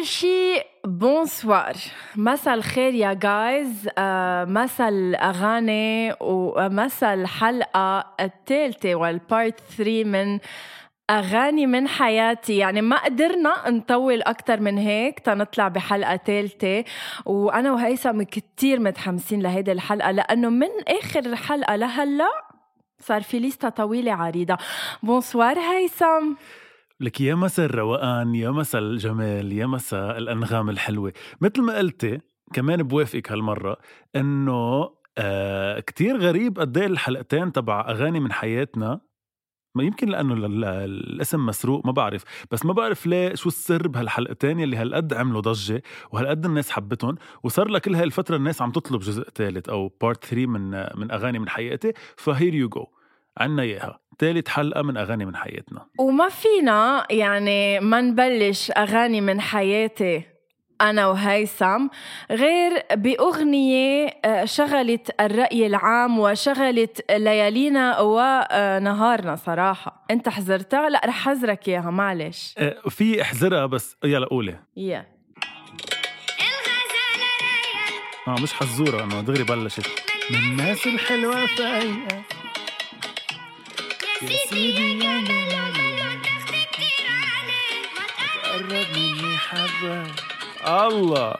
أول شي bonsoir مساء الخير يا guys مساء الأغاني ومساء الحلقة الثالثة وال part 3 من أغاني من حياتي. يعني ما قدرنا نطول أكتر من هيك تنطلع بحلقة ثالثة وأنا وهيثم كتير متحمسين لهيدي الحلقة لأنه من آخر حلقة لهلأ صار في lista طويلة عريضة. bonsoir هيثم. لك يا مساء الروقان يا مساء الجمال يا مساء الأنغام الحلوة. مثل ما قلتي كمان بوافقك هالمرة إنه آه كتير غريب قد إيه الحلقتين تبع أغاني من حياتنا ما يمكن لأنه الاسم مسروق ما بعرف. بس ما بعرف ليه شو السر بهالحلقتين يلي هالقد عملوا ضجة وهالقد الناس حبتهم وصار لك كل هاي الفترة الناس عم تطلب جزء ثالث أو part 3 من من أغاني من حياتي فهير يو جو. عنا إياها. ثالث حلقة من أغاني من حياتنا. وما فينا يعني ما نبلش أغاني من حياتي أنا وهيثم غير بأغنية آه، شغلت الرأي العام وشغلت ليالينا ونهارنا صراحة. أنت حزرتها؟ لا رح حزرك إياها معلش. آه، في احذرها بس يلا قولي. يا. آه مش حزورة انه دغري بلشت. من الناس الحلوة فايقة. يا سيدي مني حبة. الله.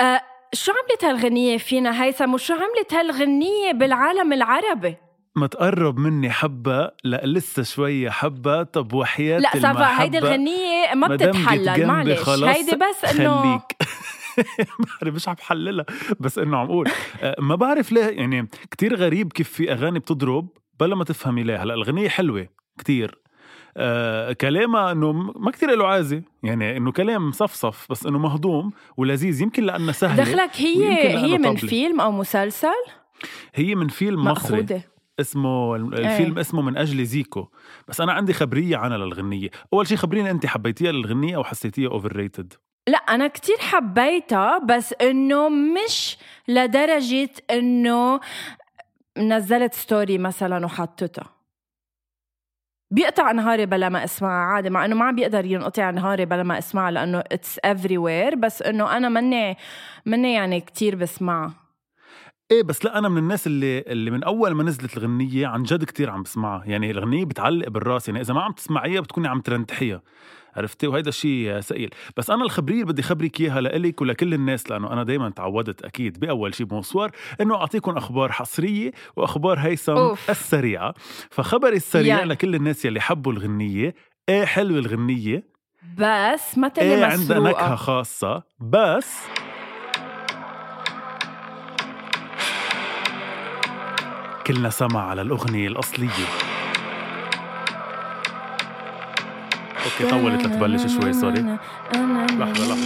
أه شو عملت هالغنية فينا هيثم؟ وشو عملت هالغنية بالعالم العربي؟ ما تقرب مني حبة لا لسه شوية حبة. طب وحياة لا المحبة هيدي الغنية ما بتتحلل معلش. هيدي بس إنه بعرف مش عم بحللها بس إنه عم أقول. آه، ما بعرف ليه يعني كتير غريب كيف في أغاني بتضرب بلا ما تفهمي ليه. هلأ الأغنية حلوة كتير. آه كلامها إنه ما كتير له عازه يعني إنه كلام صفصف بس إنه مهضوم ولذيذ. يمكن لأنها سهلة دخلك هي هي من طبلة. فيلم أو مسلسل؟ هي من فيلم مصري مأخوذة اسمه الفيلم اسمه من أجل زيكو. بس أنا عندي خبرية عنها للغنيه أول شيء خبريني انت حبيتيها للغنيه أو حسيتيها overrated لا أنا كتير حبيتها بس إنه مش لدرجة إنه نزلت story مثلا وحطتها بيقطع نهاري بلا ما أسمعها عادي مع إنه ما عم بيقدر ينقطع نهاري بلا ما أسمعها لأنه it's everywhere بس إنه أنا مني مني يعني كتير بسمعها. إيه بس لا أنا من الناس اللي اللي من أول ما نزلت الغنية عن جد كتير عم بسمعها. يعني الغنية بتعلق بالراس. يعني إذا ما عم تسمعيها بتكوني عم ترندحيها. عرفتي؟ وهيدا الشيء ثقيل بس أنا الخبرية اللي بدي خبرك إياها لإلك ولكل الناس لأنه أنا دائما تعودت أكيد بأول شيء بونسوار إنه أعطيكم أخبار حصرية وأخبار هيثم أوف. السريعة. فخبري السريع يعني. لكل الناس يلي حبوا الغنية. إيه حلوة الغنية. بس ما تقلي إيه عندها نكهة خاصة. بس كلنا سمع على الأغنية الأصلية. okay طولت لتبلش شوي sorry. لحظة لحظة.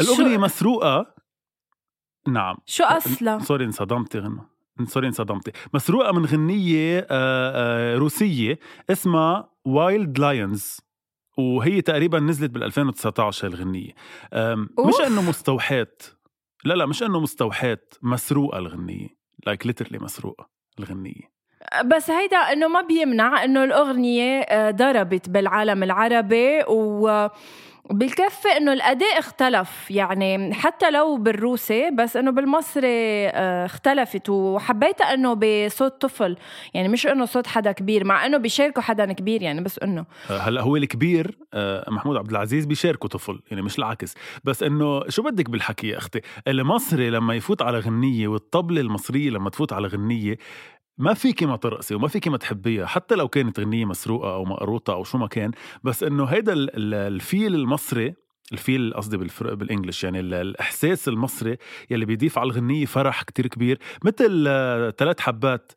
الأغنية مسروقة. نعم. شو أصلا؟ sorry انصدمتي غنى. sorry انصدمتي. مسروقة من غنية آه، روسية اسمها Wild Lions وهي تقريبا نزلت بال 2019 هالغنية أم، مش. إنه مستوحاة. لا لا مش إنه مستوحاة مسروقة الغنية. like literally مسروقة الغنية. بس هيدا إنه ما بيمنع إنه الأغنية آه، ضربت بالعالم العربي و بالكفة إنه الأداء اختلف. يعني حتى لو بالروسي بس إنه بالمصري آه، اختلفت. وحبيتها إنه بصوت طفل. يعني مش إنه صوت حدا كبير مع إنه بيشاركوا حدا كبير. يعني بس إنه آه، هلأ هو الكبير آه، محمود عبد العزيز بيشاركه طفل. يعني مش العكس. بس إنه شو بدك بالحكي يا أختي؟ المصري لما يفوت على غنية والطبلة المصرية لما تفوت على غنية ما فيك ما ترقصي وما فيك ما تحبيها حتى لو كانت غنية مسروقة أو مقروطة أو شو ما كان بس إنه هيدا ال- ال- الفيل المصري الفيل قصدي بالإنجلش يعني ال- الإحساس المصري يلي بيضيف على الغنية فرح كتير كبير مثل ثلاث حبات.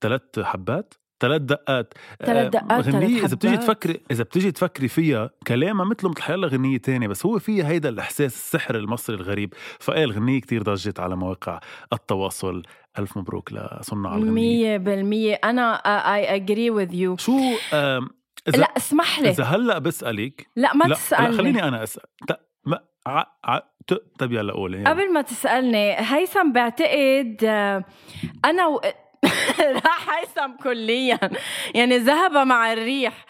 ثلاث حبات؟ ثلاث دقات. ثلاث آه، دقات، غنية إذا بتيجي. تفكري إذا بتيجي تفكري فيها كلامها مثله مثل حيلا غنية تانية بس هو فيها هيدا الإحساس السحر المصري الغريب. فإيه الغنية كتير ضجت على مواقع التواصل ألف مبروك لصناع الغنية مية بالمية. أنا I agree with you. شو إذا لا اسمح لي. إذا هلأ بسألك لا ما لا, تسألني. لا خليني أنا أسأل. ما ع... ع... ت... طب يلا قولي يلا. قبل ما تسألني هيثم بعتقد آه، أنا و... راح هيثم كليا. يعني ذهب مع الريح.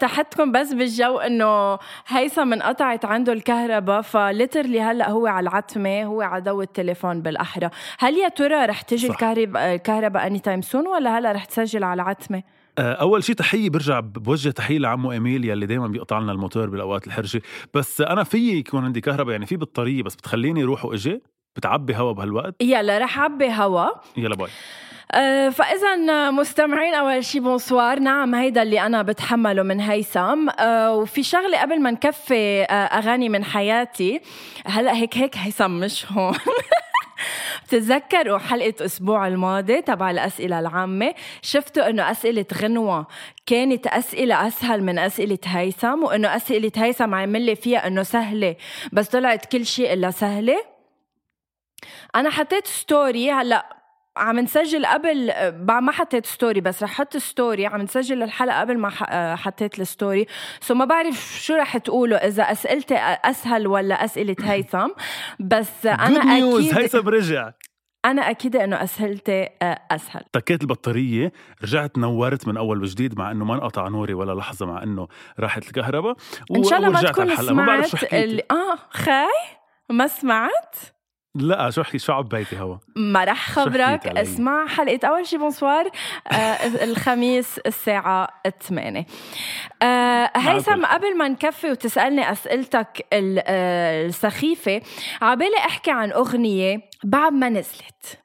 حطيتكم بس بالجو إنه هيثم انقطعت عنده الكهرباء ف literally هلأ هو على العتمة هو على ضوء التليفون بالأحرى. هل يا ترى رح تجي. الكهرباء الكهرباء anytime soon ولا هلأ رح تسجل على العتمة؟ آه، أول شيء تحية برجع بوجه تحية لعمو ايميل يلي دائما بيقطع لنا الموتور بالأوقات الحرجة. بس أنا في يكون عندي كهرباء يعني في بطارية بس بتخليني روح وإجي؟ بتعبي هوا بهالوقت؟ يلا رح عبي هوا. يلا باي. فإذا مستمعين أول شي bonsoir. نعم هيدا اللي أنا بتحمله من هيثم آه، وفي شغلة قبل ما نكفي آه، أغاني من حياتي هلأ هيك هيك هيثم مش هون. بتتذكروا حلقة الأسبوع الماضي تبع الأسئلة العامة؟ شفتوا إنه أسئلة غنوة كانت أسئلة أسهل من أسئلة هيثم وإنه أسئلة هيثم عامل لي فيها إنه سهلة بس طلعت كل شيء إلا سهلة. أنا حطيت story هلأ عم نسجل قبل ما حطيت story بس رح أحط story عم نسجل الحلقة قبل ما حطيت ال story so ما بعرف شو رح تقولوا إذا أسئلتي أسهل ولا أسئلة هيثم. بس أنا أكيد هيثم رجع. أنا أكيد إنه اسئلتي أسهل. تكت البطارية رجعت نورت من أول وجديد مع إنه ما انقطع نوري ولا لحظة مع إنه راحت الكهرباء. إن شاء الله ما تكون الحلقة. ما بعرف شو سمعت حكيتي. اللي... آه خاي ما سمعت؟ لا شو احكي شو عبيتي هوا ما رح خبرك؟ اسمع حلقة أول شي bonsoir آه الخميس الساعة 8 آه هيثم. قبل ما نكفي وتسألني أسئلتك ال- آه، السخيفة عبالي أحكي عن أغنية بعد ما نزلت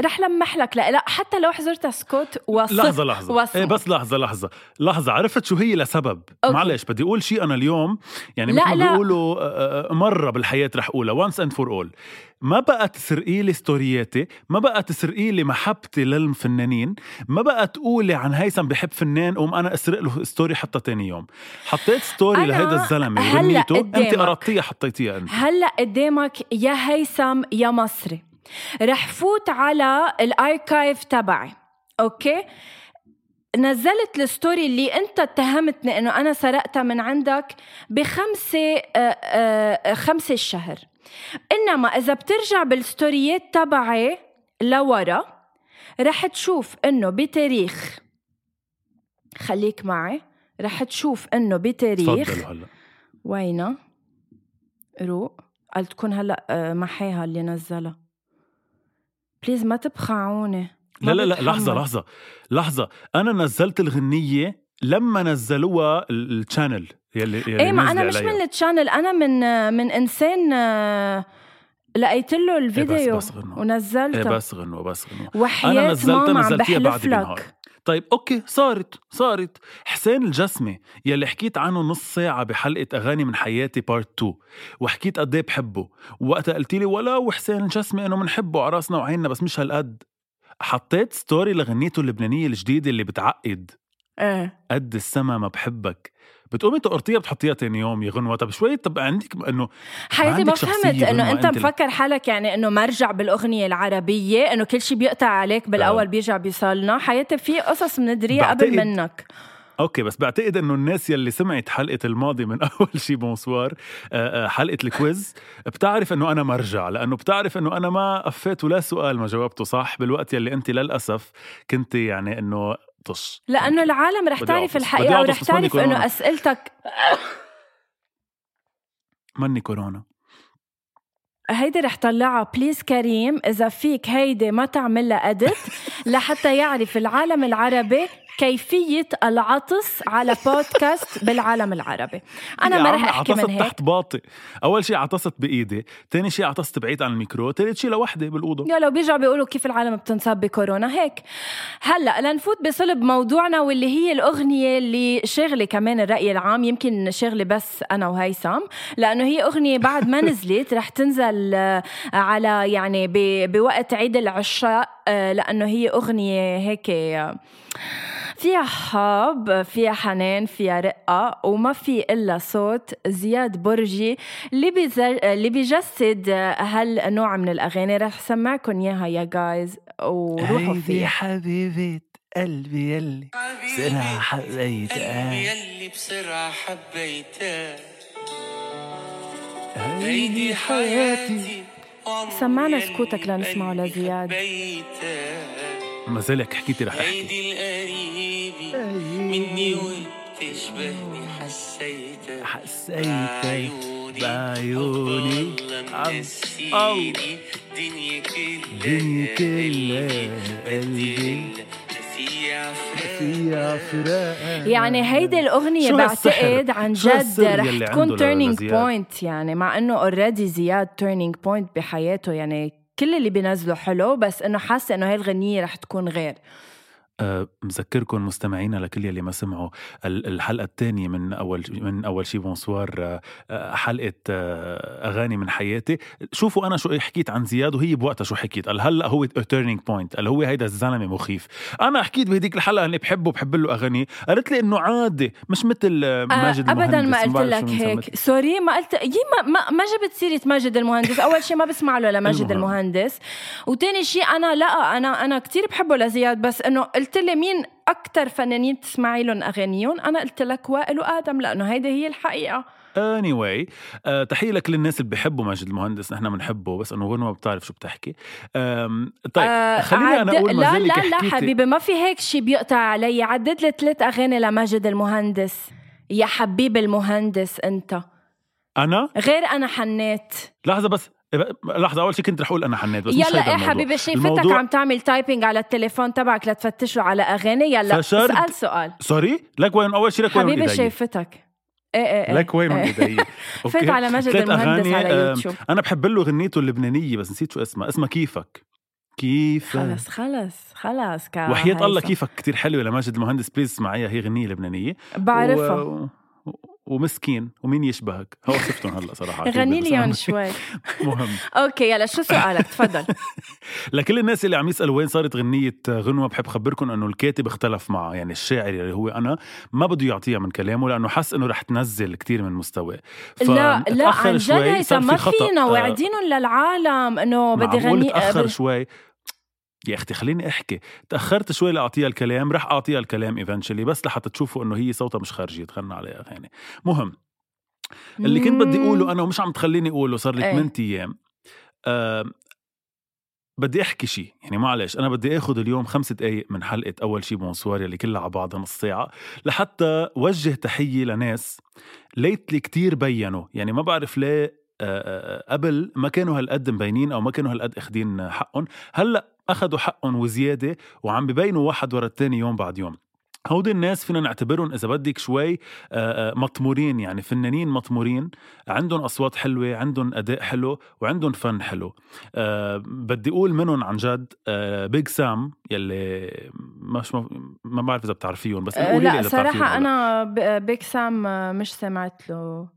رح لمح لك لا لا حتى لو حضرتها سكوت وصف. لحظة لحظة. وصف. إيه بس لحظة لحظة. لحظة عرفت شو هي لسبب؟ okay. معلش بدي أقول شيء أنا اليوم. يعني مثل ما. بيقولوا آه، آه، مرة بالحياة رح أقولها. Once and for all. ما بقى تسرقي لي story ياتي ما بقى تسرقي لي محبتي للفنانين ما بقى تقولي عن هيثم بحب فنان قوم أنا أسرق له story حتى تاني يوم. حطيت story لهيدا وغنيته أنت قدامك. قرضتيها حطيتيها أنت. هلأ قدامك يا هيثم يا مصري. رح فوت على ال archive تبعي. okay؟ نزلت ال story اللي أنت اتهمتني إنه أنا سرقتها من عندك بخمسة آه، آه، خمسة الشهر. إنما إذا بترجع بال stories تبعي لورا رح تشوف إنه بتاريخ. خليك معي. رح تشوف إنه بتاريخ. تفضلوا هلا. وينها؟ روق. قال تكون هلا آه، محاها اللي نزلها. please ما تبخعوني لا لا لا. لحظة لحظة لحظة أنا نزلت الغنية لما نزلوها ال- ال channel يلي يلي إيه ما أنا مش عليها. من ال channel أنا من من إنسان آه، لقيت له الفيديو بس غنوة. إيه ونزلته بس غنوة بس غنوة وحياة أنا نزلتها نزلتيها بعد بنهار طيب okay صارت صارت. حسين الجسمي يلي حكيت عنه نص ساعة بحلقة أغاني من حياتي part 2 وحكيت قد إيه بحبه. وقتها قلت لي ولو حسين الجسمي إنه بنحبه على راسنا وعيننا بس مش هالقد. حطيت story لغنيته اللبنانية الجديدة اللي بتعقد. إيه. قد السما ما بحبك. بتقومي تقرطيها بتحطيها تاني يوم يا غنوة. طب شوي طب عندك إنه حياتي ما فهمت إنه أنت مفكر حالك يعني إنه مرجع بالأغنية العربية إنه كل شيء بيقطع عليك بالأول بيرجع بيصلنا. حياتي في قصص بندريها قبل منك. okay بس بعتقد إنه الناس يلي سمعت حلقة الماضي من أول شي bonsoir آه، آه، حلقة ال quiz بتعرف إنه أنا مرجع لأنه بتعرف إنه أنا ما قفيت ولا سؤال ما جاوبته صح بالوقت يلي انت للأسف كنت يعني إنه طش. لأنه العالم رح تعرف الحقيقة ورح تعرف إنه. أسئلتك مني كورونا. هيدي رح طلعها. please كريم إذا فيك هيدي ما تعمل لها edit لحتى يعرف العالم العربي كيفية العطس على بودكاست بالعالم العربي. أنا ما رح أحكي عطست من هيك. تحت باطي. أول شيء عطست بإيدي تاني شيء عطست بعيد عن الميكرو ثالث شيء لوحدي بالأوضة. يا لو بيرجعوا بيقولوا كيف العالم بتنصاب بكورونا. هيك. هلأ لنفوت بصلب موضوعنا واللي هي الأغنية اللي شاغله كمان الرأي العام يمكن شاغله بس أنا وهيثم لأنه هي أغنية بعد ما نزلت رح تنزل آه، على يعني بوقت عيد العشاء. آه، لأنه هي أغنية هيك فيها حب فيها حنان فيها رقة وما في إلا صوت زياد برجي اللي, بيزر... اللي بيجسد هالنوع من الأغاني. رح سمعكم إياها يا جايز وروحوا هيدي فيها. حبيبة قلبي يلي. بسرعة حبيت قلبي يلي بسرعة حبيته هيدي حياتي. سمعنا سكوتك لنسمعه لزياد. ما زالك حكيتي رح أحكي. هيدي القريبة مني وبتشبهني حسيتها حسيتك بعيوني عم- دنيا كلها دنيا كلها قلبي. فراق يعني هيدي هالسحر؟ بعتقد عن جد رح تكون turning؟ point يعني مع إنه already زياد turning point بحياته يعني كل اللي بينزله حلو بس إنه حاسة إنه هاي الغنية رح تكون غير مذكركم مستمعينا لكل يلي ما سمعوا. ال- الحلقة الثانية من أول من أول شي bonsoir أه، أه، حلقة أغاني من حياتي. شوفوا أنا شو حكيت عن زياد وهي بوقتها شو حكيت. قال هلأ هو turning point قال هو هيدا الزلمة مخيف. أنا حكيت بهديك الحلقة اني بحبه بحب له أغاني. قالت لي إنه عادي مش مثل ماجد ابدا المهندس. ما قلت لك. هيك. سوري ما قلت يي ما, ما, ما جبت سيرة ماجد المهندس. أول شيء ما بسمع له لماجد. المهندس. وتاني شيء أنا لأ أنا أنا كثير بحبه لزياد بس إنه قلت لي مين أكثر فنانين بتسمعي لهم أغانيهم؟ أنا قلت لك وائل وآدم لأنه هيدي هي الحقيقة. Anyway آه تحية لك للناس اللي بيحبوا ماجد المهندس نحن بنحبه بس إنه غنوة ما بتعرف شو بتحكي. آم طيب آه، خليني أنا عد- أقول ما لا لا لا حبيبي ما في هيك شيء بيقطع علي. عدد لي ثلاث أغاني لماجد المهندس. يا حبيب المهندس أنت. أنا؟ غير أنا حنيت. لحظة بس. لحظة أول شيء كنت رح أقول أنا حنيت بس يلا الموضوع. حبيبي شايفتك الموضوع- عم تعمل تايبنج على التليفون تبعك لتفتشه على أغاني؟ يلا فشرت. اسأل سؤال. سوري؟ لك وين أول شيء لك وين حبيبي شايفتك إيه إيه إيه. لك وين من إيه. فات على ماجد ثلاث المهندس أغاني، على يوتيوب. أنا بحب له غنيته اللبنانية بس نسيت شو اسمها. اسمها كيفك. كيفك. خلص خلص خلص كا وحياة الله. كيفك كتير حلوة لماجد المهندس. please اسمعيها هي غنية لبنانية. بعرفها. و... ومسكين ومين يشبهك؟ هو وصفتهم هلا صراحة أكيد، غني لي شوي. مهم. okay يلا شو سؤالك؟ تفضل. لكل الناس اللي عم يسألوا وين صارت غنية غنوة بحب خبركم إنه الكاتب اختلف معه يعني الشاعر اللي هو أنا ما بده يعطيها من كلامه لأنه حس إنه رح تنزل كتير من مستواه. لا لا عن جد ما. فينا آه، واعدينهم للعالم إنه بدي غني تأخر ب- شوي؟ يا أختي خليني أحكي. تأخرت شوي لأعطيها الكلام رح أعطيها الكلام eventually بس لحتى تشوفوا إنه هي صوتها مش خارجي تغنى عليها أغاني. مهم. اللي كنت بدي أقوله أنا ومش عم تخليني أقوله صار لي إيه. 8 أيام. آه بدي أحكي شيء يعني معلش أنا بدي آخذ اليوم خمس دقائق من حلقة أول شيء bonsoir اللي كلها على بعضها نص ساعة لحتى وجه تحية لناس ليتلي كتير بينوا. يعني ما بعرف ليه آه، آه، قبل ما كانوا هالقد مبينين أو ما كانوا هالقد أخدين حقهم. هلأ أخذوا حقهم وزيادة وعم ببينوا واحد ورا الثاني يوم بعد يوم. هودي الناس فينا نعتبرهم إذا بدك شوي آه، آه، مطمورين يعني فنانين مطمورين. عندهم أصوات حلوة عندهم أداء حلو وعندهم فن حلو. أه بدي أقول منهم عن جد Big Sam يلي مش ما, بعرف إذا بتعرفيهم بس آه، قولي لا إذا بتعرفيهم صراحة أو لا. أنا ب- Big Sam آه، مش سمعت له.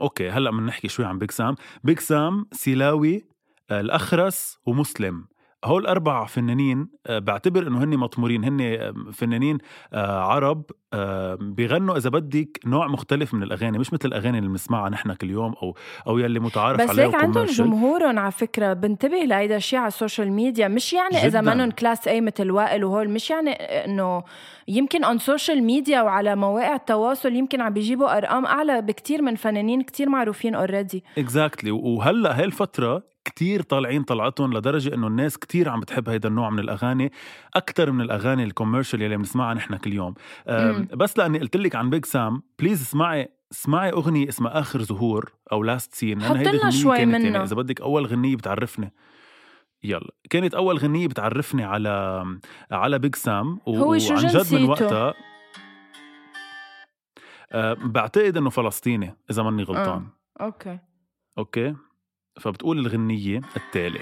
okay هلأ بنحكي شوي عن Big Sam Big Sam سيلاوي الأخرس ومسلم. هول أربع فنانين آه، بعتبر إنه هن مطمورين. هن آه، فنانين آه، عرب بيغنوا إذا بدك نوع مختلف من الأغاني مش مثل الأغاني اللي بنسمعها نحن كل يوم أو أو يلي متعارف بس عليها هيك عندهم. جمهورهم على فكرة بنتبه لهيدا الشيء على ال social media مش يعني جداً. منهم class A مثل وائل وهول مش يعني إنه يمكن on social media وعلى مواقع التواصل يمكن عم بيجيبوا أرقام أعلى بكتير من فنانين كتير معروفين already exactly وهلأ هاي الفترة كتير طالعين طلعتهم لدرجة إنه الناس كتير عم بتحب هيدا النوع من الأغاني أكثر من الأغاني ال commercial اللي بنسمعها نحن كل يوم. بس لأني قلت لك عن Big Sam please اسمعي اسمعي أغنية اسمها آخر ظهور أو last seen حط لنا شوي كانت. يعني إذا بدك أول غنية بتعرفني يلا كانت أول غنية بتعرفني على على بيج سام و- هو شو وعن جد؟ من وقتها أه بعتقد إنه فلسطيني إذا ماني غلطان آه. أوكي أوكي فبتقول الغنية التالي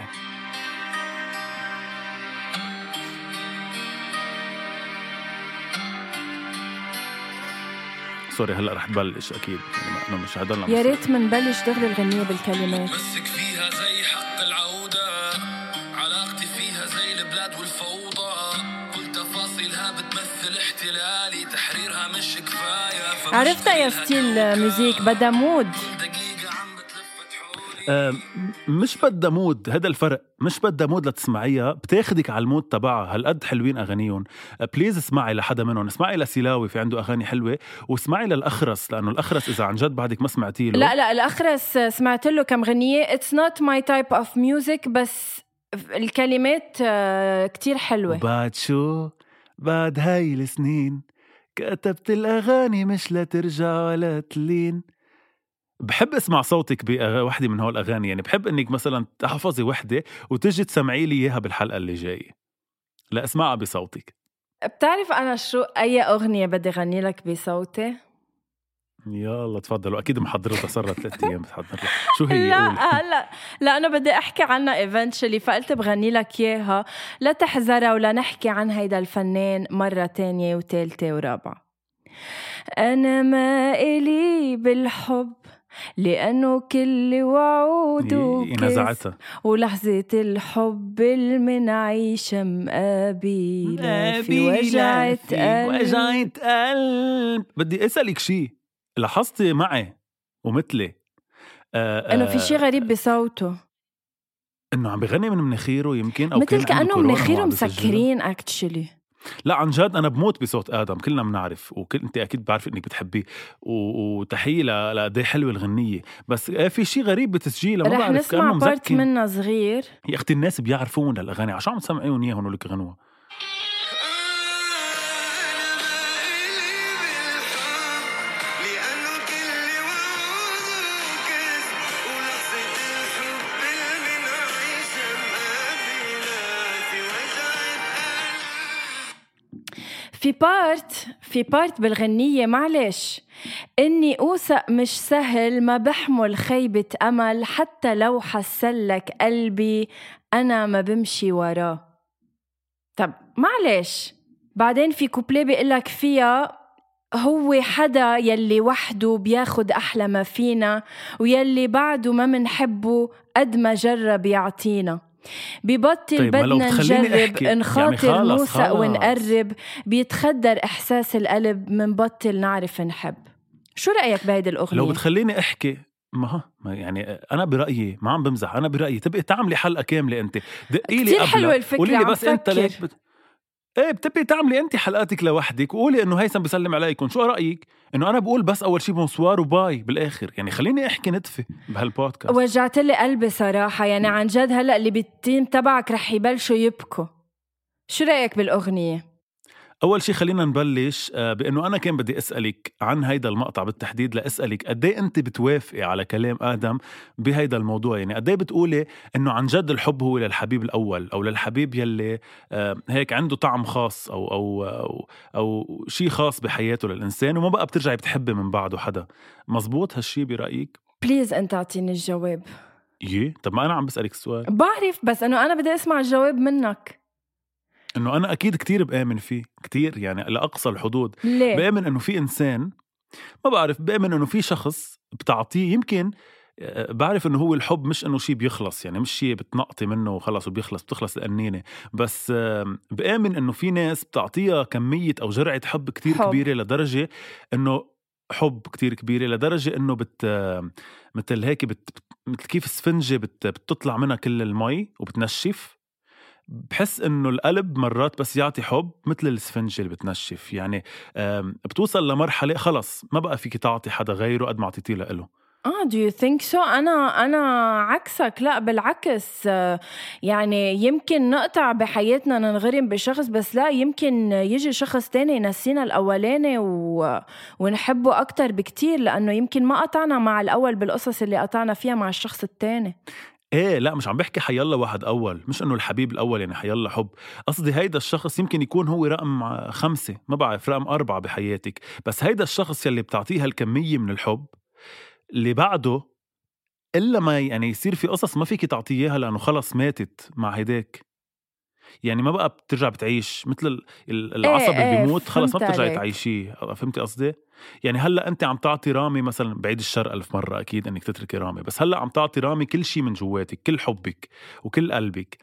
سوري هلأ رح تبلش أكيد. يعني ما- انه مش هضلنا يا. ريت منبلش دغري الغنية بالكلمات. مسك فيها زي حق العودة علاقتي فيها زي البلاد والفوضى. كل تفاصيلها بتمثل احتلالي تحريرها مش كفاية. فمش عرفتها يا style. music بدها mood. مش بدها mood هذا الفرق. مش بدها mood لتسمعيها. بتاخدك على ال mood تبعها. هالقد حلوين أغانيهم. آه please اسمعي لحدا منهم. اسمعي لسيلاوي في عنده أغاني حلوة واسمعي للأخرس لأنه الأخرس إذا عن جد بعدك ما سمعتي له. لا لا الأخرس سمعت له كم غنية. It's not my type of music بس الكلمات آه، كتير حلوة. وبعد شو؟ بعد هاي السنين كتبت الأغاني مش لترجع ولا تلين. بحب اسمع صوتك بوحدة من هول الأغاني. يعني بحب إنك مثلا تحفظي وحدة وتجي تسمعي لي إياها بالحلقة اللي جاية. لا اسمعها بصوتك. بتعرف أنا شو أي أغنية بدي غني لك بصوتي؟ يلا تفضلوا. أكيد محضرتها صارت ثلاث أيام بتحضر شو هي؟ لا هلا لا. أنا بدي أحكي عنها eventually فقلت بغني لك إياها. لا تحذرها ولا نحكي عن هيدا الفنان مرة تانية وتالتة ورابعة. أنا ما إلي بالحب لأنه كل وعود نزعتها ولحظة الحب اللي منعيشها مقابلة في وجعة قلب وجعة قلب. بدي أسألك شيء لاحظتي معي ومثلي. آه إنه في آه، شي غريب بصوته. إنه عم بغني من مناخيره يمكن أو مثل كأنه مناخيره. مسكرين اكشلي لا عن جد أنا بموت بصوت آدم كلنا بنعرف وكل أنت أكيد بعرف إنك بتحبيه. وتحية لقد إيه حلوة الغنية. بس إيه في شيء غريب بتسجيلها ما رح بعرف نسمع كأنه بارت مزكي. منها صغير. يا أختي الناس بيعرفون الاغاني عشان عم تسمعيهم إياهم ولك غنوه في part في part بالغنية معلش. إني أوثق مش سهل ما بحمل خيبة أمل حتى لو حسلك قلبي أنا ما بمشي وراه. طب معلش. بعدين في كوبليه بيقلك فيها هو حدا يلي وحده بياخد أحلى ما فينا ويلي بعده ما منحبه قد ما جرب يعطينا. ببطل طيب، بدنا نجرب أحكي. يعني نخاطر خلص، نوثق. ونقرب بيتخدر إحساس القلب منبطل نعرف نحب شو رأيك بهيدي الأغنية؟ لو بتخليني أحكي ما يعني أنا برأيي ما عم بمزح أنا برأيي تبقي تعملي حلقة كاملة أنت دقي لي كتير قبلها حلوة الفكرة، قولي لي بس أنت بت... إيه بتبقي تعملي انت حلقاتك لوحدك وقولي إنه هيثم بيسلم عليكم. شو رأيك؟ إنه أنا بقول بس أول شي bonsoir و bye بالآخر. يعني خليني أحكي نتفة بهالبودكاست. وجعت لي قلبي صراحة. يعني عن جد هلأ اللي بالتيم تبعك رح يبلشوا يبكوا. شو رأيك بالأغنية؟ أول شي خلينا نبلش آه، بإنه أنا كان بدي أسألك عن هيدا المقطع بالتحديد لأسألك قد إيه أنت بتوافقي على كلام آدم بهيدا الموضوع؟ يعني قد إيه بتقولي إنه عن جد الحب هو للحبيب الأول أو للحبيب يلي آه، هيك عنده طعم خاص أو أو أو, أو شيء خاص بحياته للإنسان وما بقى بترجعي بتحبي من بعده حدا. مزبوط هالشي برأيك؟ بليز أنت أعطيني الجواب. يه طب ما أنا عم بسألك السؤال. بعرف بس أنه أنا بدي أسمع الجواب منك. إنه أنا أكيد كتير بآمن فيه كتير يعني لأقصى الحدود ليه؟ بآمن إنه في إنسان ما بعرف بآمن إنه في شخص بتعطيه يمكن آه، بعرف إنه هو الحب مش إنه شيء بيخلص يعني مش شيء بتنقطي منه وخلص وبيخلص بتخلص القنينه بس آم، بآمن إنه في ناس بتعطيها كمية أو جرعة حب كتير حب. كبيرة لدرجة إنه حب كتير كبيرة لدرجة إنه بت مثل هيك بت مثل كيف السفنجة بت بتطلع منها كل المي وبتنشف بحس إنه القلب مرات بس يعطي حب مثل السفنجه اللي بتنشف. يعني بتوصل لمرحلة خلص ما بقى فيك تعطي حدا غيره قد ما أعطيتيه له آه do you think so أنا أنا عكسك. لا بالعكس. يعني يمكن نقطع بحياتنا ننغرم بشخص بس لا يمكن يجي شخص تاني ينسينا الأولاني و... ونحبه أكتر بكتير لأنه يمكن ما قطعنا مع الأول بالقصص اللي قطعنا فيها مع الشخص التاني. إيه لا مش عم بحكي حيلا واحد أول مش إنه الحبيب الأول يعني حيلا حب. قصدي هيدا الشخص يمكن يكون هو رقم خمسة ما بعرف رقم أربعة بحياتك. بس هيدا الشخص يلي بتعطيها الكمية من الحب اللي بعده إلا ما يعني يصير في قصص ما فيك تعطيه إياها لأنه خلص ماتت مع هيداك. يعني ما بقى بترجع بتعيش مثل ال- العصب إيه، اللي بيموت خلص ما بترجعي. تعيشيه فهمتي قصدي؟ يعني هلأ انت عم تعطي رامي مثلا بعيد الشر ألف مرة أكيد إنك تتركي رامي بس هلأ عم تعطي رامي كل شيء من جواتك كل حبك وكل قلبك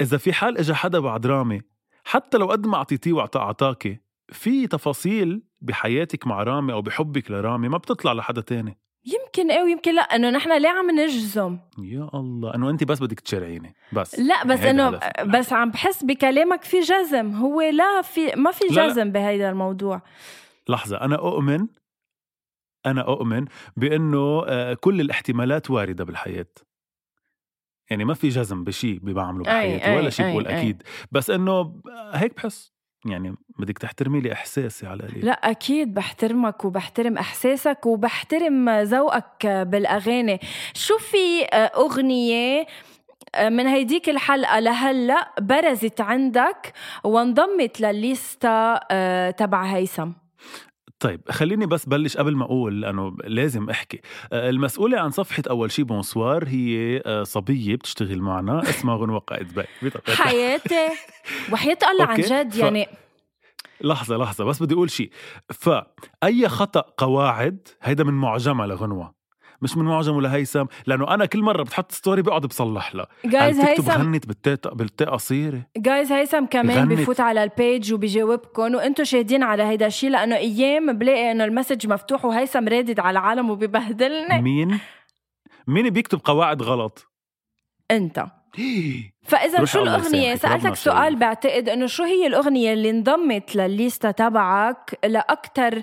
إذا في حال إجا حدا بعد رامي حتى لو قد ما أعطيتيه وأعطاكي في تفاصيل بحياتك مع رامي أو بحبك لرامي ما بتطلع لحدا تاني يمكن إيه ويمكن لا إنه نحن ليه عم نجزم؟ يا الله. إنه أنت بس بدك تشرعيني. بس. لا بس هيدا إنه هدفك. بس عم بحس بكلامك في جزم. هو لا في ما في لا، لا. جزم بهيدا الموضوع. لحظة. أنا أؤمن أنا أؤمن بأنه آه، كل الاحتمالات واردة بالحياة. يعني ما في جزم بشيء بعمله بحياتي ولا شيء بقول أي. أكيد. بس إنه هيك بحس. يعني بدك تحترمي لي إحساسي على القليل. لا أكيد بحترمك وبحترم إحساسك وبحترم ذوقك بالأغاني. شو في أغنية من هيديك الحلقة لهلأ برزت عندك وانضمت للليستا آه، تبع هيثم؟ طيب خليني بس بلش قبل ما أقول لأنه لازم أحكي. آه، المسؤولة عن صفحة أول شي bonsoir هي آه، صبية بتشتغل معنا اسمها غنوة قائد باي. حياتي. وحياة الله عن جد ف- يعني لحظة لحظة بس بدي أقول شيء فأي خطأ قواعد هيدا من معجمة لغنوة. مش من معجمه لهيثم لأنه أنا كل مرة بتحط story بقعد بصلح لها guys هيثم غنت بالتاء بالتاء قصيرة. guys هيثم كمان غنت. بفوت على ال page وبيجاوبكم وأنتم شاهدين على هيدا الشيء لأنه أيام بلاقي إنه ال message مفتوح وهيثم رادد على العالم وببهدلني. مين؟ مين بيكتب قواعد غلط؟ أنت. فإذا شو الأغنية؟ سألتك سؤال. بعتقد إنه شو هي الأغنية اللي انضمت للليستا تبعك لاكثر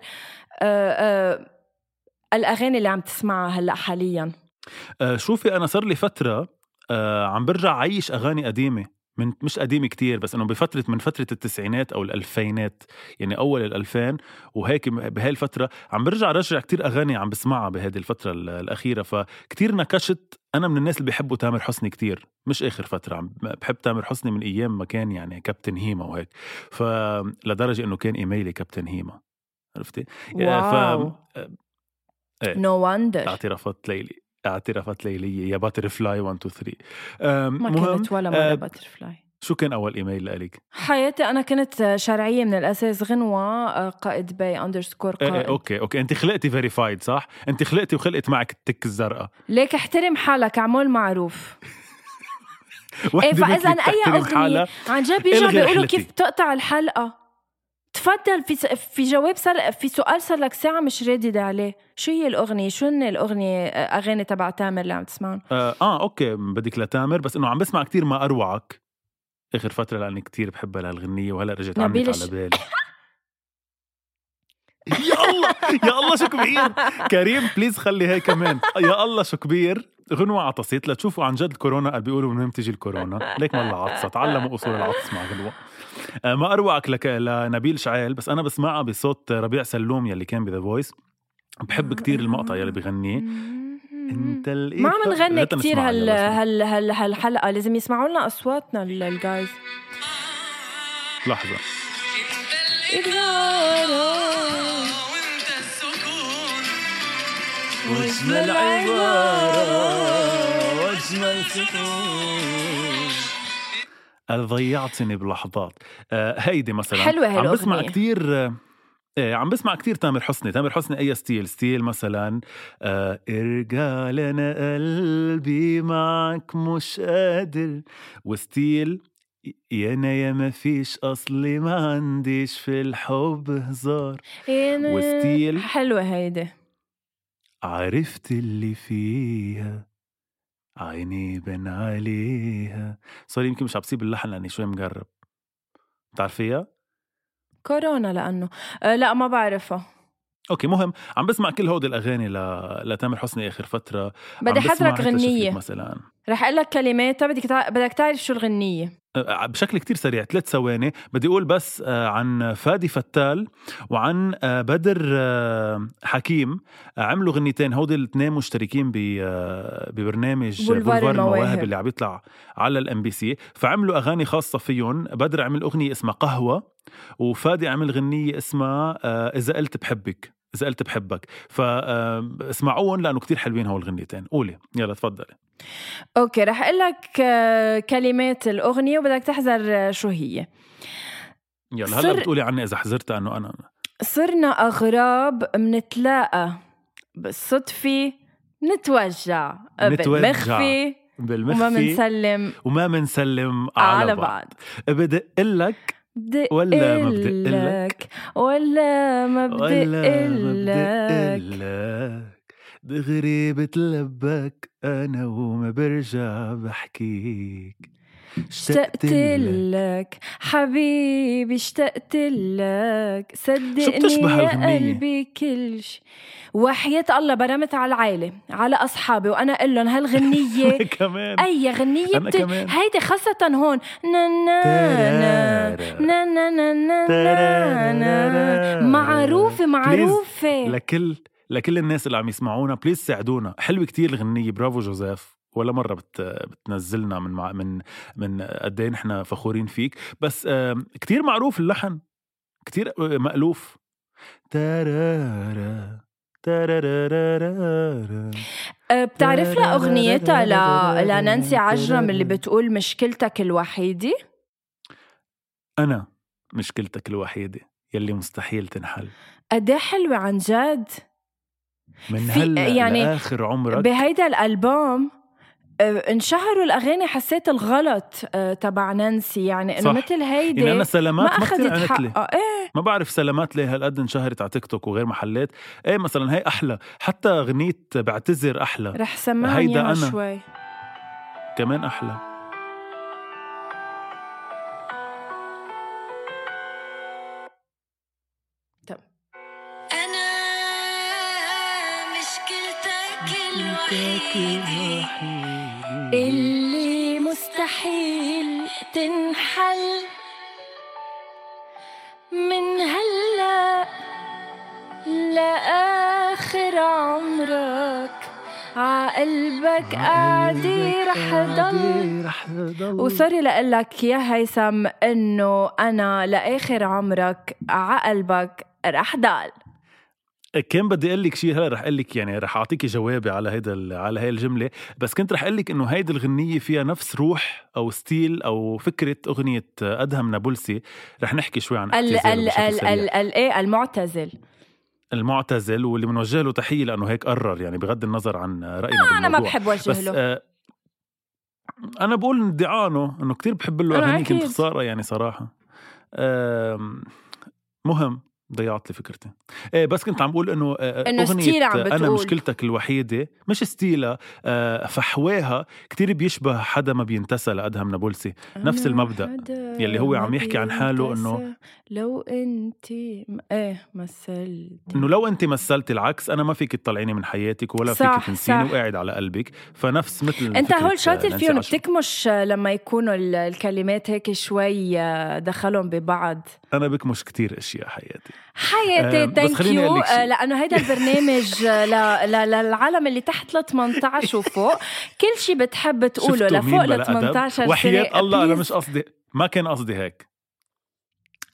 آه آه الأغاني اللي عم تسمعها هلأ حاليا؟ آه شوفي أنا صار لي فترة آه عم برجع عيش أغاني قديمة. من مش قديمة كتير بس إنه بفترة من فترة التسعينات أو الألفينات يعني أول الألفين وهيك بهاي الفترة عم برجع رجع كتير أغاني عم بسمعها بهذه الفترة ال- الأخيرة. فكتير نكشت. أنا من الناس اللي بيحبوا تامر حسني كتير. مش آخر فترة عم بحب تامر حسني من أيام ما كان يعني كابتن هيما وهيك. فلدرجة إنه كان email ي captain هيما. عرفتي؟ wow. إيه. no wonder اعترافات ليلي اعترافات ليلية يا butterfly 1 2 3 أم، ما كنت ولا آه، مرة butterfly شو كان أول إيميل لك؟ حياتي أنا كنت شرعية من الأساس غنوة آه، قائد باي underscore إيه إيه قائد. okay okay. أنت خلقتي verified صح؟ أنت خلقتي وخلقت معك ال tick الزرقاء. ليك احترم حالك اعمل معروف. إيه فإذا أي أغنية. عن جد بيجوا إلغي بيقولوا. كيف بتقطع الحلقة؟ تفضل في في جواب صار في سؤال صار لك ساعة مش رادد عليه شو هي الأغنية؟ شو هن الأغنية أغاني تبع تامر اللي عم تسمعهم؟ آه, آه okay بدك لتامر بس إنه عم بسمع كتير ما أروعك. آخر فترة لأني كتير بحبها لهالغنية وهلأ رجعت عملت الش- على بالي. يا الله يا الله شو كبير. كريم please خلي هي كمان. يا الله شو كبير. غنوة عطست لتشوفوا عن جد الكورونا قال بيقولوا من وين بتيجي الكورونا. ليك والله عطسة تعلموا أصول العطس مع غنوة ما أروعك لك لنبيل شعيل بس أنا بسمعها بصوت ربيع سلوم يلي كان ب The Voice بحب كتير المقطع يلي بغنيه. أنت ما عم نغني كثير هال. هال هال هالحلقة لازم يسمعوا لنا أصواتنا ال- ال guys السكون واجمل عبارة واجمل سكون ضيعتني بلحظات. آه هيدي مثلا حلوة عم بسمع. كتير آه، إيه عم بسمع كتير تامر حسني. تامر حسني أي style؟ style مثلا آه ارجع لنا قلبي معك مش قادر. و style يانا يا ما فيش اصلي ما عنديش في الحب هزار. و style حلوة هيدي. عرفت اللي فيها. عيني بن عليها. sorry يمكن مش عم بسيب اللحن لأني شوي مقرب بتعرفيها؟ كورونا لأنه. آه لأ ما بعرفها. okay مهم. عم بسمع كل هودي الأغاني ل... لتامر حسني آخر فترة. بدي حضرك شفيق مثلا. رح أقول لك كلماتها بدك تع... بدك تعرف شو الغنية. أه، بشكل كتير سريع ثلاث ثواني. بدي أقول بس آه، عن فادي فتال وعن آه، بدر حكيم. عملوا غنيتين. هودي الاثنين مشتركين ب- ببرنامج بولفار المواهب المواهب. اللي عم يطلع على ال MBC فعملوا أغاني خاصة فيهم. بدر عمل أغنية اسمها قهوة وفادي عمل غنية اسمها إذا قلت بحبك. إذا قلت بحبك. فاسمعوهم لأنه كتير حلوين هول الغنيتين. قولي. يلا تفضلي. okay رح أقول لك آه، كلمات الأغنية وبدك تحذر آه، شو هي. يلا هلأ بتقولي عني إذا حزرت انه أنا صرنا أغراب منتلاقى بالصدفة نتوجع. نتوجع. بالمخفي وما بالمخفي منسلم وما منسلم على, على بعض, بعض. بدق لك بدق ولا ما بدق لك ولا ما لك دغري بتلبك أنا وما برجع بحكيك. اشتقت لك حبيبي اشتقت لك صدقني يا؟ قلبي كل شي وحياة الله برمت على العائلة على أصحابي وأنا أقول لهم هالغنية. كمان. أي غنية بت... هيدي خاصة هون. نا. نا نا نا نا نا نا معروفة معروفة. لكل لكل الناس اللي عم يسمعونا بليز ساعدونا. حلوة كتير الغنية. برافو جوزيف. ولا مرة بت بتنزلنا من مع من من قد إيه نحن فخورين فيك بس كتير معروف اللحن كتير آه، مألوف. أه، بتعرف لها أغنيتها ل... لنانسي عجرم اللي بتقول مشكلتك الوحيدة أنا مشكلتك الوحيدة يلي مستحيل تنحل قد حلوة عن جد من هلا يعني لآخر عمرك بهيدا الألبوم أه، انشهروا الأغاني حسيت الغلط أه، تبع نانسي. يعني صح. مثل هيدي يعني ما سلامات ما, لي. حقها إيه. ما بعرف سلامات ليه هالقد انشهرت على تيك توك وغير محلات. إيه مثلا هي أحلى. حتى أغنية بعتذر أحلى. رح سمعني هيدا أنا. شوي. كمان أحلى. الوحيدة اللي مستحيل تنحل من هلا لآخر عمرك. عقلبك ضل رح ضل وسوري لقلك يا هيثم إنه أنا لآخر عمرك عقلبك رح ضل كان بدي أقول لك شيء هلا رح أقول لك يعني رح اعطيكي جوابي على هيدا على هاي الجملة بس كنت رح أقول لك إنه هيدي الغنية فيها نفس روح أو ستيل أو فكرة أغنية أدهم نابلسي رح نحكي شوي عن ال ال ال. ال ال إيه المعتزل المعتزل واللي بنوجه له تحية لأنه هيك قرر يعني بغض النظر عن رأينا أنا ما. بحب وجه له آه أنا بقول إن ادعانه إنه كتير بحب له اغاني كنت. خسارة يعني صراحة آم، مهم ضيعت لي فكرتي إيه بس كنت عم بقول إنه آه، إنه أغنية style عم أنا بتقول. مشكلتك الوحيدة مش style ها آه، فحواها كتير بيشبه حدا ما بينتسى لأدهم نابلسي نفس حدا يلي هو عم يحكي عن حاله بينتسى. لو انت إيه مثلتي إنه لو انت مثلتي العكس أنا ما فيك تطلعيني من حياتك ولا صح، فيك تنسيني صح. وقاعد على قلبك فنفس مثل انت هول شاطر فيهم. بتكمش لما يكونوا ال- الكلمات هيك شوي آه، دخلهم ببعض أنا بكمش كتير أشياء حياتي حياتي آه، ثانك أقول يو شيء. لأنه هيدا البرنامج آه، ل- ل- للعالم اللي تحت ال 18 وفوق كل شيء بتحب تقوله لفوق أدب؟ 18 سنة وحياة الله أنا. مش قصدي ما كان قصدي هيك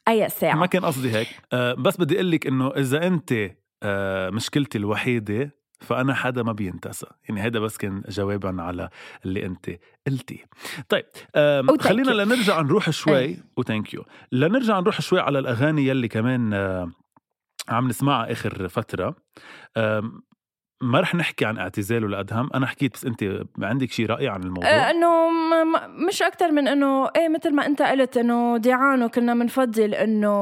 أي ما ساعه كان قصدي هيك. آه بس بدي أقول لك إنه إذا أنت آه مشكلتي الوحيدة فأنا حدا ما بينتسى. يعني هذا بس كان جوابا على اللي أنت قلتيه. طيب آم وthank خلينا. لنرجع نروح شوي. وثانك يو لنرجع نروح شوي على الأغاني يلي كمان آه عم نسمعها آخر فترة. ما رح نحكي عن اعتزاله لأدهم أنا حكيت بس أنت عندك شي رأي عن الموضوع؟ آه، إنه م- م- مش أكثر من إنه إيه مثل ما أنت قلت إنه ديعانو كنا بنفضل إنه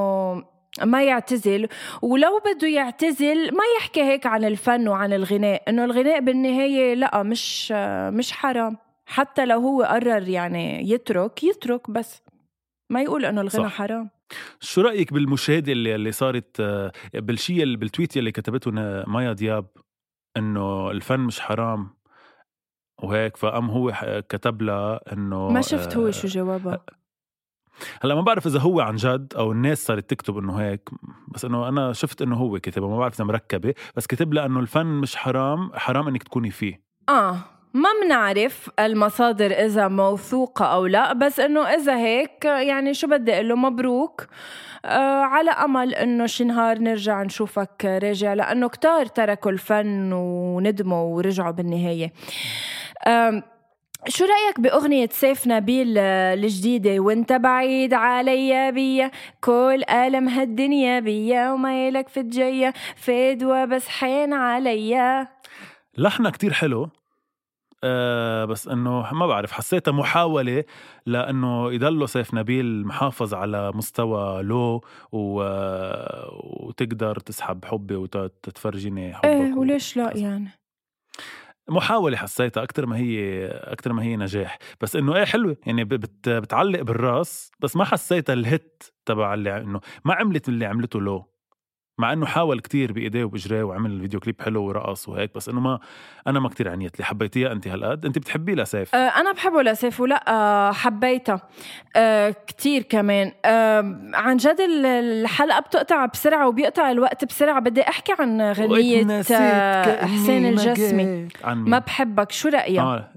ما يعتزل ولو بده يعتزل ما يحكي هيك عن الفن وعن الغناء إنه الغناء بالنهاية لأ مش مش حرام. حتى لو هو قرر يعني يترك يترك بس. ما يقول إنه الغنى صح. حرام. شو رأيك بالمشاهدة اللي اللي صارت آه، بالشيء بالتويت اللي كتبته مايا دياب؟ إنه الفن مش حرام وهيك فقام هو كتب لها إنه ما شفت هو آه، شو جوابها هلأ ما بعرف إذا هو عن جد أو الناس صارت تكتب إنه هيك بس إنه أنا شفت إنه هو كتبها ما بعرف إذا مركبة بس كتب لها إنه الفن مش حرام حرام إنك تكوني فيه. آه. ما بنعرف المصادر إذا موثوقة أو لا بس إنه إذا هيك يعني شو بدي أقول له مبروك. آه على أمل إنه شي نهار نرجع نشوفك راجع لأنه كتار تركوا الفن وندموا ورجعوا بالنهاية. آم، شو رأيك بأغنية سيف نبيل آه، الجديدة؟ وانت بعيد عليا بيا كل ألم هالدنيا بيا وما يلك في الجاية فدوى بس حين عليا لحنها كتير حلو. آه بس إنه ما بعرف حسيتها محاولة لإنه يضله سيف نبيل محافظ على مستوى لو و... وتقدر تسحب حبي وتتفرجيني حبك إيه وليش لا يعني؟ محاولة حسيتها أكتر ما هي أكتر ما هي نجاح. بس إنه إيه حلوة. يعني بت بتعلق بالراس بس ما حسيتها الهيت تبع اللي إنه ما عملت اللي عملته لو مع إنه حاول كتير بإيديه وبجريه وعمل فيديو كليب حلو ورقص وهيك بس إنه ما أنا ما كتير عنيت لي حبيتيها انت هالقد انت بتحبيه لسيف؟ آه، أنا بحبه لسيف ولا آه، حبيتها آه، كتير كمان. عن جد ال- الحلقة بتقطع بسرعة وبيقطع الوقت بسرعة. بدي أحكي عن كأني حسين الجسمي؟ ما بحبك. شو رأيك؟ آه.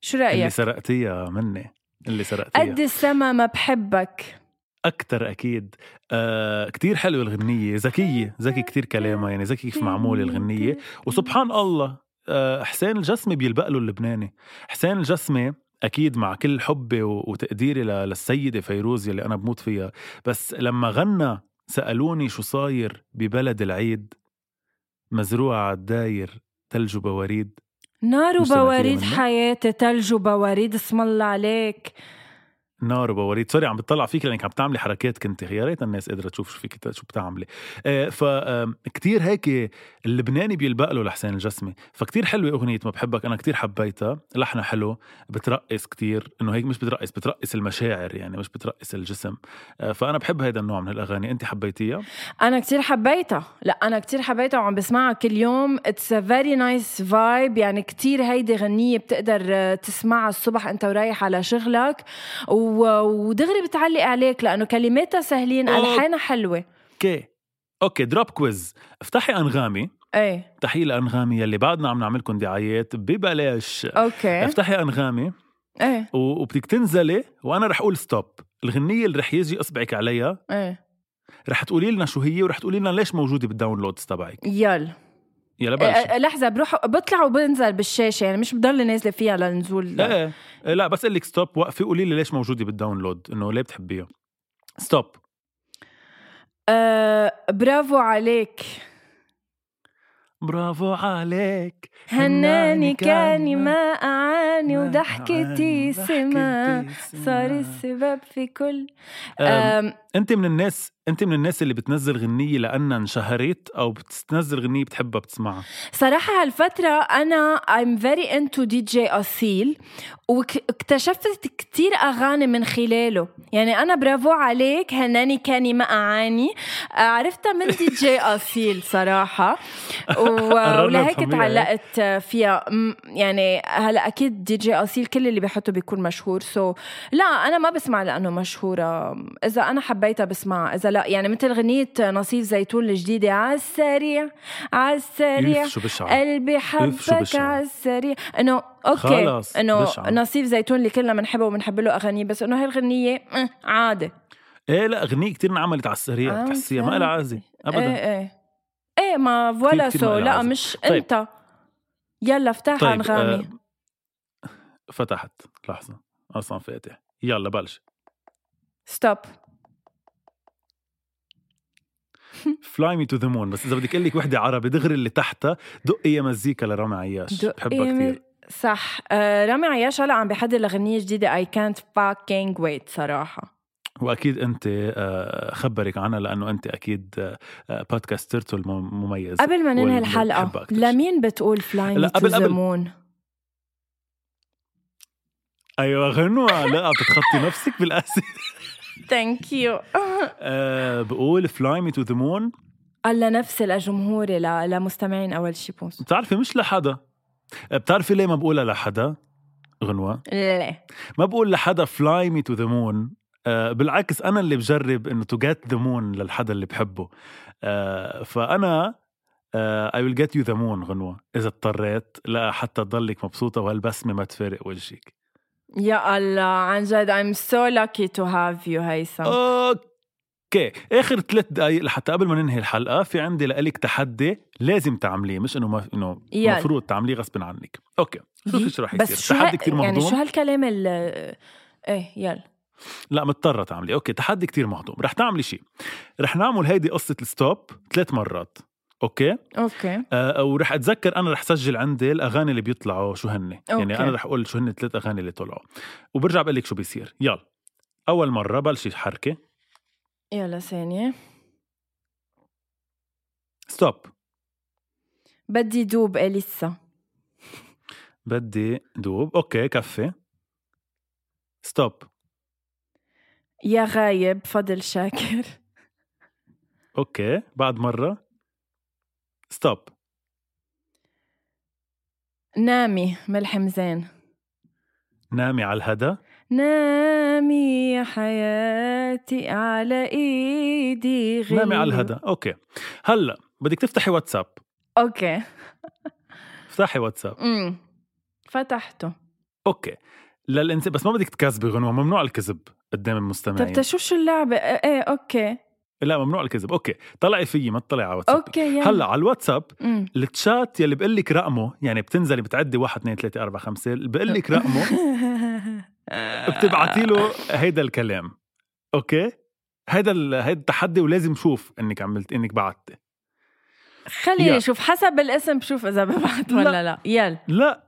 شو اللي رأيك؟ سرقتيها مني. اللي سرقتيها. قد السما ما بحبك. أكتر أكيد. آه كتير حلوة الغنية. ذكية ذكي كتير كلامها يعني ذكي كيف معمولة الغنية. وسبحان الله آه حسين الجسمي بيلبق له اللبناني. حسين الجسمي أكيد مع كل حبي وتقديري للسيدة فيروز اللي أنا بموت فيها. بس لما غنى سألوني شو صاير ببلد العيد مزروعه عالداير تلج وبواريد. نار وبواريد؟ حياتي تلج وبواريد اسم الله عليك. نار وبواريد. sorry عم بتطلع فيك لأنك عم تعملي حركات كنت يا ريت الناس قادرة تشوف شو فيك شو بتعملي. آه ف آم، كتير هيك اللبناني بيلبق له لحسين الجسمي. فكتير حلوة أغنية ما بحبك أنا كتير حبيتها. لحنها حلو بترقص كتير. إنه هيك مش بترقص بترقص المشاعر يعني مش بترقص الجسم. آه فأنا بحب هيدا النوع من الأغاني. انت حبيتيها؟ أنا كتير حبيتها. لا أنا كتير حبيتها وعم بسمعها كل يوم. it's very nice vibe يعني كتير هيدي غنية بتقدر آه، تسمعها الصبح أنت ورايح على شغلك. و- ودغري بتعلق عليك لأنه كلماتها سهلين. ألحانها حلوة. okay. Okay drop quiz افتحي أنغامي. إيه. افتحي أنغامي يلي بعدنا عم نعملكم دعايات ببلاش. okay. افتحي أنغامي. إيه. و- وبدك تنزلي وأنا رح أقول stop الغنية اللي رح يجي أصبعك عليها إيه. رح تقولي لنا شو هي ورح تقولي لنا ليش موجودة بال downloads تبعك. يلا. يلا آه، بلش آه، لحظة بروح بطلع وبنزل بالشاشة يعني مش بضل نازلة فيها لنزول. إيه إيه، لا بس لك stop وقفي قولي لي ليش موجودة بال download إنه ليه بتحبيها؟ ستوب آه برافو عليك. برافو عليك. هناني كاني ما أعاني وضحكتي سما. صار. السبب في كل. أم، أم انت من الناس أنت من الناس اللي بتنزل غنية لأنها انشهرت أو بتنزل غنية بتحبها بتسمعها. صراحة هالفترة أنا I'm very into DJ أصيل واكتشفت كتير أغاني من خلاله. يعني أنا برافو عليك هناني كاني ما أعاني. عرفتها من دي جي و- قررنا ولهيك. تعلقت فيها. يعني هلا أكيد دي جي أصيل كل اللي بيحطه بيكون مشهور. so لا أنا ما بسمع لأنه مشهورة. إذا أنا حبيتها بسمعها. إذا لا يعني مثل غنية نصيف زيتون الجديدة عالسريع عالسريع قلبي حبك. عالسريع إنه okay إنه. نصيف زيتون اللي كلنا بنحبه وبنحب له أغانيه بس إنه هالغنية أه، عادي إيه لا أغنية كتير انعملت على السريع آه، بتحسيها ما لها عازه ابدا إيه إيه. إيه ما voilà كتير so لا عازة. مش طيب. أنت. يلا افتحها طيب أنغامي. آه فتحت لحظة أصلا فاتح. يلا بلش. stop fly me to the moon بس إذا بدك أقول لك وحدة عربي دغري اللي تحتها. دقي يا مزيكا لرامي عياش. بحبها كثير صح. آه رامي عياش هلا عم بيحضر لغنية جديدة. اي كانت fucking wait صراحة. وأكيد أنت آه، خبرك عنها لأنه أنت أكيد آه، آه، بودكاست مم- مميز قبل ما ننهي أكتر. لمين بتقول fly لا، me to قبل- the قبل. moon أيوه غنوة. لا بتتخطي نفسك بالأسئلة. thank you آه، بقول فلاي مي تو ذا مون الله نفسي لجمهوري ل- لمستمعين أول شي بوس بتعرفي مش لحدا. آه، بتعرفي ليه ما بقولها لحدا؟ غنوة. ليه؟ ما بقول لحدا fly me to the moon بالعكس أنا اللي بجرب إنه to get the moon للحدا اللي بحبه. آه، فأنا I will get you the moon غنوة. إذا اضطريت لا حتى تضلك مبسوطة وهالبسمة ما تفارق وجهك. يا الله عن جد I'm so lucky to have you هيثم. okay. آخر ثلاث دقائق لحتى قبل ما ننهي الحلقة في عندي لك تحدي لازم تعمليه مش إنه ما إنه. المفروض تعمليه غصب عنك. okay. شوفي شو رح بس يصير؟ شو تحدي كثير يعني مهضوم؟ شو هالكلام ال إيه يلا. لا مضطرة تعملي okay تحدي كتير مهضوم. رح تعملي شيء. رح نعمل هيدي قصة ال stop ثلاث مرات. okay؟ okay. آه ورح أتذكر أنا رح سجل عندي الأغاني اللي بيطلعوا شو هن يعني. أنا رح أقول شو هن الثلاث أغاني اللي طلعوا. وبرجع بقول لك شو بيصير. يلا. أول مرة بلشي حركة. يلا ثانية. stop بدي دوب أليسا. بدي دوب. okay كفي. stop يا غايب فضل شاكر. okay بعد مرة. stop نامي ملح مزان نامي على الهدى نامي يا حياتي على إيدي غير. نامي على الهدى okay. هلا بدك تفتحي واتساب. okay. افتحي واتساب. امم فتحته. okay. للانسان بس ما بدك تكذبي غنوة. ممنوع الكذب قدام طب المستمعين تشوف شو اللعبة؟ إيه أوكي. لا ممنوع الكذب. okay طلعي فيي ما تطلعي على واتساب. okay يعني. هلأ على الواتساب التشات يلي بقول لك رقمه يعني بتنزلي بتعدي 1 2 3 4 5 بقول لك رقمه بتبعتي له هيدا الكلام. أوكي؟ هيدا هيدا التحدي ولازم شوف إنك عملت إنك بعت خليني شوف حسب الاسم بشوف إذا ببعت ولا لا, لا. يلا. لا.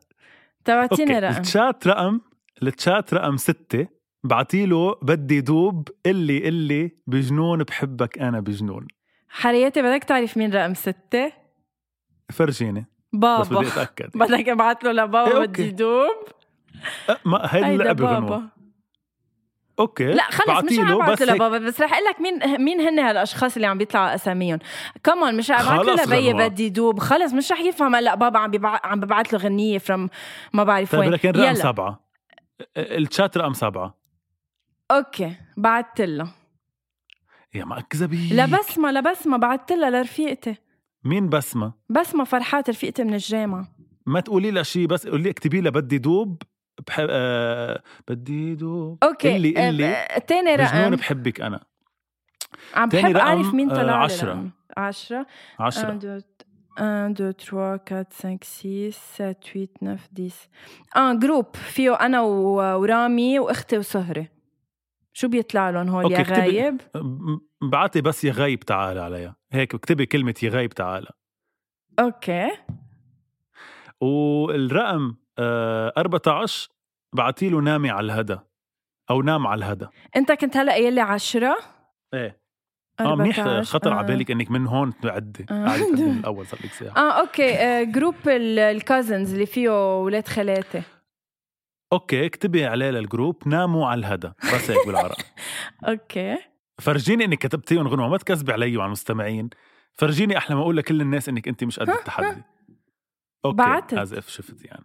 تبعتيني رقم. التشات رقم التشات رقم 6 بعتيله بدي دوب اللي اللي بجنون بحبك أنا بجنون. حريتي بدك تعرف مين رقم ستة؟ فرجيني بابا بس بدي أتأكد. بدك أبعت له لبابا إيه بدي دوب. أه، ما هيدي اللي بابا. غنوة أوكي لا خلص مش حبعت له لبابا بس رح أقول لك مين مين هن هالأشخاص اللي عم بيطلعوا أساميهم. كمان مش رح أبعت له لبي بدي دوب. خلص مش رح يفهم. هلا بابا عم ببع... عم ببعث له غنية فروم ما بعرف طيب وين. لكن رقم يلا. سبعة. أه، التشات رقم سبعة. أوكي بعت له يا ما اكذبي لبسمه لبسمه بعت لها لرفيقتي. مين بسمة؟ بسمة فرحات رفيقتي من الجامعة. ما تقولي لها شيء بس قولي اكتبي لها بدي دوب بحب آه بدي دوب. أوكي اللي اللي آه، تاني بجنون رقم بحبك أنا. عم تاني بحب أعرف مين آه، طلع عشرة. رقم. عشرة. عشرة. 1 2 1 2 3 4 5 6 7 8 9 10 آه group فيه أنا ورامي وأختي وسهرة. شو بيطلع لهم هول؟ يا غايب؟ بعتي بس يا غايب تعال عليها. هيك اكتبي كلمة يا غايب تعال. okay. والرقم آه 14 بعتي له نامي على الهدى أو نام على الهدى أنت كنت هلأ قايل لي 10 إيه. آه منيح 14 خطر آه. على بالك إنك من هون تعدي آه. من الأول صار لك ساعة. آه okay آه group ال cousins اللي فيه ولاد خالاتي. okay اكتبي عليه لل group ناموا على الهدى. بس هيك بالعربي okay. فرجيني إنك كتبتيهم غنوة ما تكذبي علي وعلى المستمعين. فرجيني أحلى ما أقول لكل الناس إنك أنت مش قد التحدي. okay بعتت. as if شفت يعني.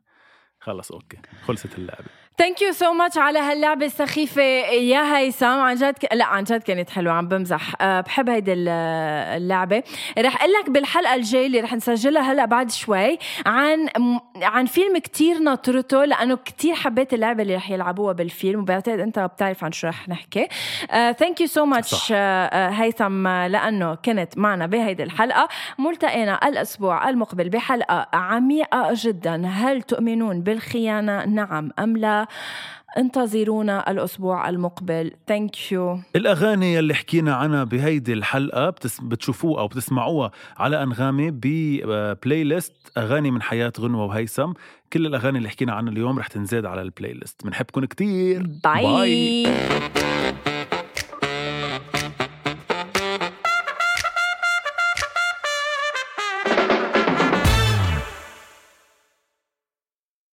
خلص okay. خلصت اللعبة. thank you so much على هاللعبة السخيفة. يا هيثم عن جد ك... لا عن جد كانت حلوة عم بمزح. أه بحب هيدي ال- اللعبة. رح أقول لك بالحلقة الجاية اللي رح نسجلها هلا بعد شوي عن عن فيلم كتير ناطرته لأنه كتير حبيت اللعبة اللي رح يلعبوها بالفيلم وبعتقد أنت بتعرف عن شو رح نحكي. thank you so much. هيثم لأنه كنت معنا بهيدي الحلقة. ملتقينا الأسبوع المقبل بحلقة عميقة جدا. هل تؤمنون بالخيانة؟ نعم أم لا؟ انتظرونا الأسبوع المقبل. thank you الأغاني اللي حكينا عنها بهيدي الحلقة بتس... بتشوفوها أو بتسمعوها على أنغامي ب playlist أغاني من حياة غنوة وهيثم. كل الأغاني اللي حكينا عنها اليوم رح تنزاد على ال playlist بنحبكم كتير. bye, bye.